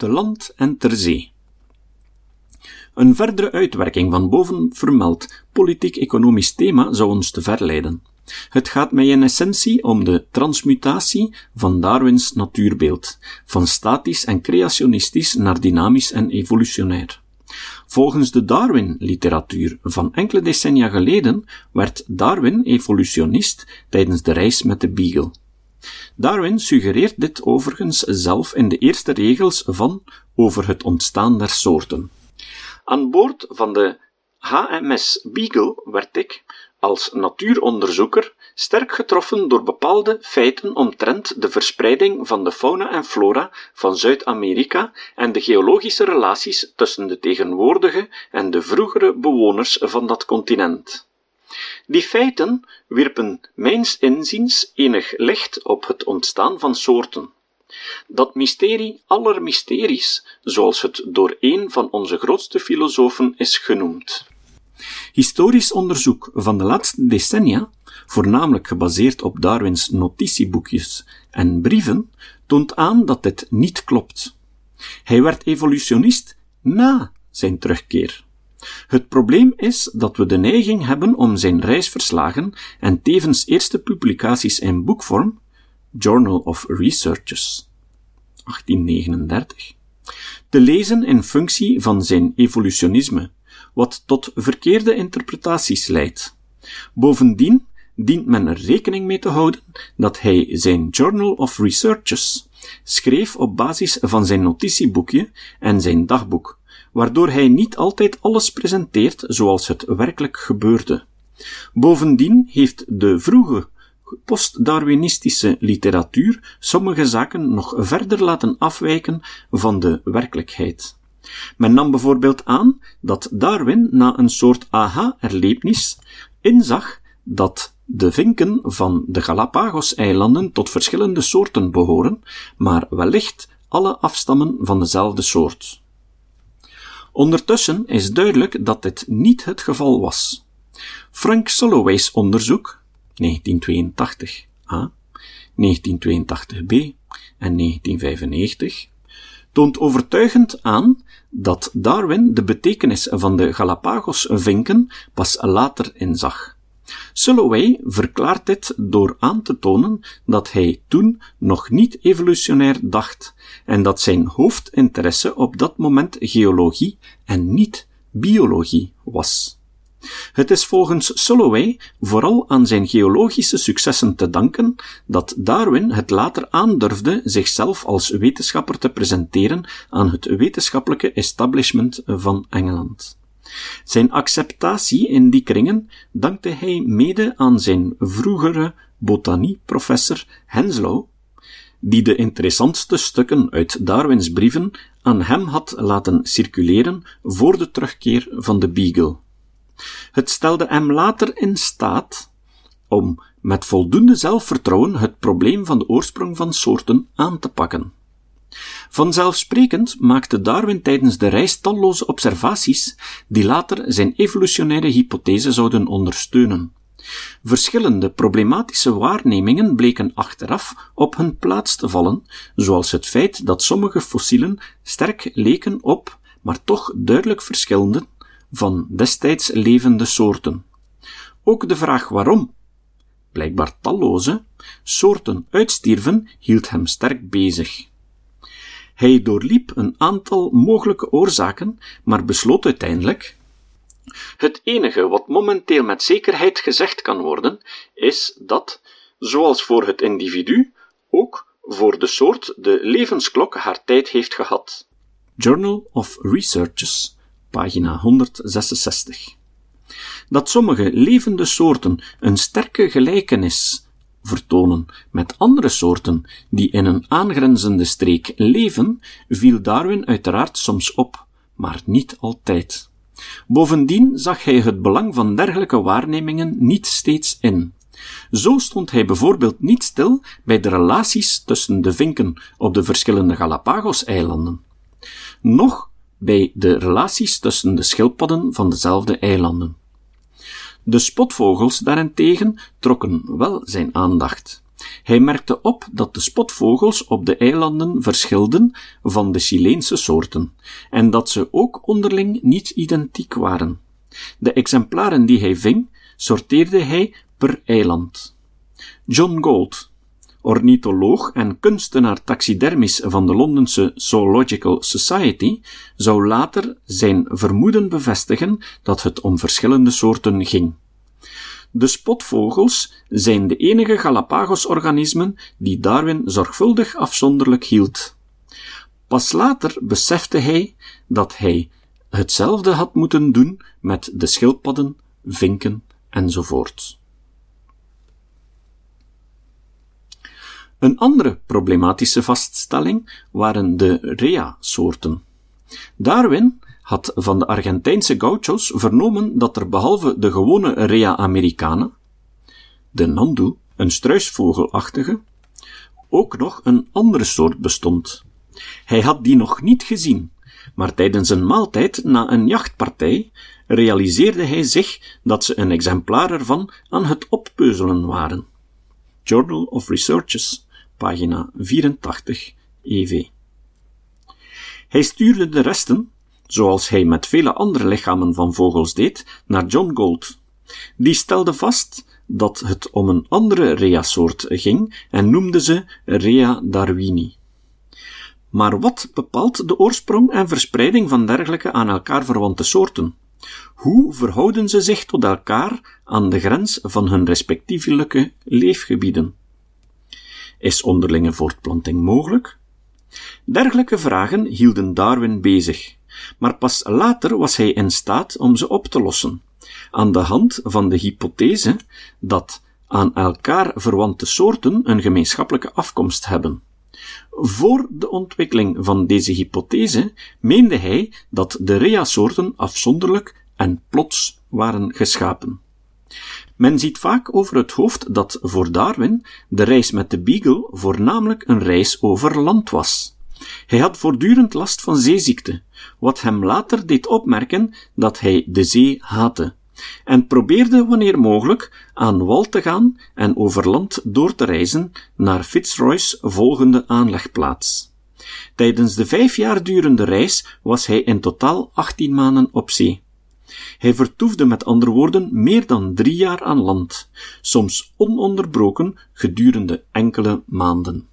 te land en ter zee. Een verdere uitwerking van boven vermeld politiek-economisch thema zou ons te ver leiden. Het gaat mij in essentie om de transmutatie van Darwins natuurbeeld, van statisch en creationistisch naar dynamisch en evolutionair. Volgens de Darwin-literatuur van enkele decennia geleden werd Darwin evolutionist tijdens de reis met de Beagle. Darwin suggereert dit overigens zelf in de eerste regels van Over het ontstaan der soorten. Aan boord van de HMS Beagle werd ik, als natuuronderzoeker, sterk getroffen door bepaalde feiten omtrent de verspreiding van de fauna en flora van Zuid-Amerika en de geologische relaties tussen de tegenwoordige en de vroegere bewoners van dat continent. Die feiten wierpen mijns inziens enig licht op het ontstaan van soorten. Dat mysterie aller mysteries, zoals het door een van onze grootste filosofen is genoemd. Historisch onderzoek van de laatste decennia, voornamelijk gebaseerd op Darwins notitieboekjes en brieven, toont aan dat dit niet klopt. Hij werd evolutionist na zijn terugkeer. Het probleem is dat we de neiging hebben om zijn reisverslagen en tevens eerste publicaties in boekvorm, Journal of Researches, 1839, te lezen in functie van zijn evolutionisme, wat tot verkeerde interpretaties leidt. Bovendien dient men er rekening mee te houden dat hij zijn Journal of Researches schreef op basis van zijn notitieboekje en zijn dagboek, waardoor hij niet altijd alles presenteert zoals het werkelijk gebeurde. Bovendien heeft de vroege postdarwinistische literatuur sommige zaken nog verder laten afwijken van de werkelijkheid. Men nam bijvoorbeeld aan dat Darwin na een soort aha-erlevenis inzag dat de vinken van de Galapagos-eilanden tot verschillende soorten behoren, maar wellicht alle afstammen van dezelfde soort. Ondertussen is duidelijk dat dit niet het geval was. Frank Soloway's onderzoek, 1982a, 1982b en 1995, toont overtuigend aan dat Darwin de betekenis van de Galapagos-vinken pas later inzag. Soloway verklaart dit door aan te tonen dat hij toen nog niet evolutionair dacht en dat zijn hoofdinteresse op dat moment geologie en niet biologie was. Het is volgens Soloway vooral aan zijn geologische successen te danken dat Darwin het later aandurfde zichzelf als wetenschapper te presenteren aan het wetenschappelijke establishment van Engeland. Zijn acceptatie in die kringen dankte hij mede aan zijn vroegere botanieprofessor Henslow, die de interessantste stukken uit Darwins brieven aan hem had laten circuleren voor de terugkeer van de Beagle. Het stelde hem later in staat om met voldoende zelfvertrouwen het probleem van de oorsprong van soorten aan te pakken. Vanzelfsprekend maakte Darwin tijdens de reis talloze observaties die later zijn evolutionaire hypothese zouden ondersteunen. Verschillende problematische waarnemingen bleken achteraf op hun plaats te vallen, zoals het feit dat sommige fossielen sterk leken op, maar toch duidelijk verschilden van destijds levende soorten. Ook de vraag waarom, blijkbaar talloze, soorten uitstierven hield hem sterk bezig. Hij doorliep een aantal mogelijke oorzaken, maar besloot uiteindelijk het enige wat momenteel met zekerheid gezegd kan worden, is dat, zoals voor het individu, ook voor de soort de levensklok haar tijd heeft gehad. Journal of Researches, pagina 166. Dat sommige levende soorten een sterke gelijkenis vertonen met andere soorten die in een aangrenzende streek leven, viel Darwin uiteraard soms op, maar niet altijd. Bovendien zag hij het belang van dergelijke waarnemingen niet steeds in. Zo stond hij bijvoorbeeld niet stil bij de relaties tussen de vinken op de verschillende Galapagos-eilanden, noch bij de relaties tussen de schildpadden van dezelfde eilanden. De spotvogels daarentegen trokken wel zijn aandacht. Hij merkte op dat de spotvogels op de eilanden verschilden van de Chileense soorten, en dat ze ook onderling niet identiek waren. De exemplaren die hij ving, sorteerde hij per eiland. John Gould, ornitholoog en kunstenaar taxidermis van de Londense Zoological Society, zou later zijn vermoeden bevestigen dat het om verschillende soorten ging. De spotvogels zijn de enige Galapagos-organismen die Darwin zorgvuldig afzonderlijk hield. Pas later besefte hij dat hij hetzelfde had moeten doen met de schildpadden, vinken enzovoort. Een andere problematische vaststelling waren de rea-soorten. Darwin had van de Argentijnse gauchos vernomen dat er behalve de gewone Rea americana, de nandu, een struisvogelachtige, ook nog een andere soort bestond. Hij had die nog niet gezien, maar tijdens een maaltijd na een jachtpartij realiseerde hij zich dat ze een exemplaar ervan aan het oppeuzelen waren. Journal of Researches, pagina 84 EV. Hij stuurde de resten, zoals hij met vele andere lichamen van vogels deed, naar John Gould. Die stelde vast dat het om een andere rea-soort ging en noemde ze Rea darwini. Maar wat bepaalt de oorsprong en verspreiding van dergelijke aan elkaar verwante soorten? Hoe verhouden ze zich tot elkaar aan de grens van hun respectievelijke leefgebieden? Is onderlinge voortplanting mogelijk? Dergelijke vragen hielden Darwin bezig, maar pas later was hij in staat om ze op te lossen, aan de hand van de hypothese dat aan elkaar verwante soorten een gemeenschappelijke afkomst hebben. Voor de ontwikkeling van deze hypothese meende hij dat de rea-soorten afzonderlijk en plots waren geschapen. Men ziet vaak over het hoofd dat voor Darwin de reis met de Beagle voornamelijk een reis over land was. Hij had voortdurend last van zeeziekte, wat hem later deed opmerken dat hij de zee haatte, en probeerde wanneer mogelijk aan wal te gaan en over land door te reizen naar Fitzroy's volgende aanlegplaats. Tijdens de vijf jaar durende reis was hij in totaal 18 maanden op zee. Hij vertoefde met andere woorden meer dan drie jaar aan land, soms ononderbroken gedurende enkele maanden.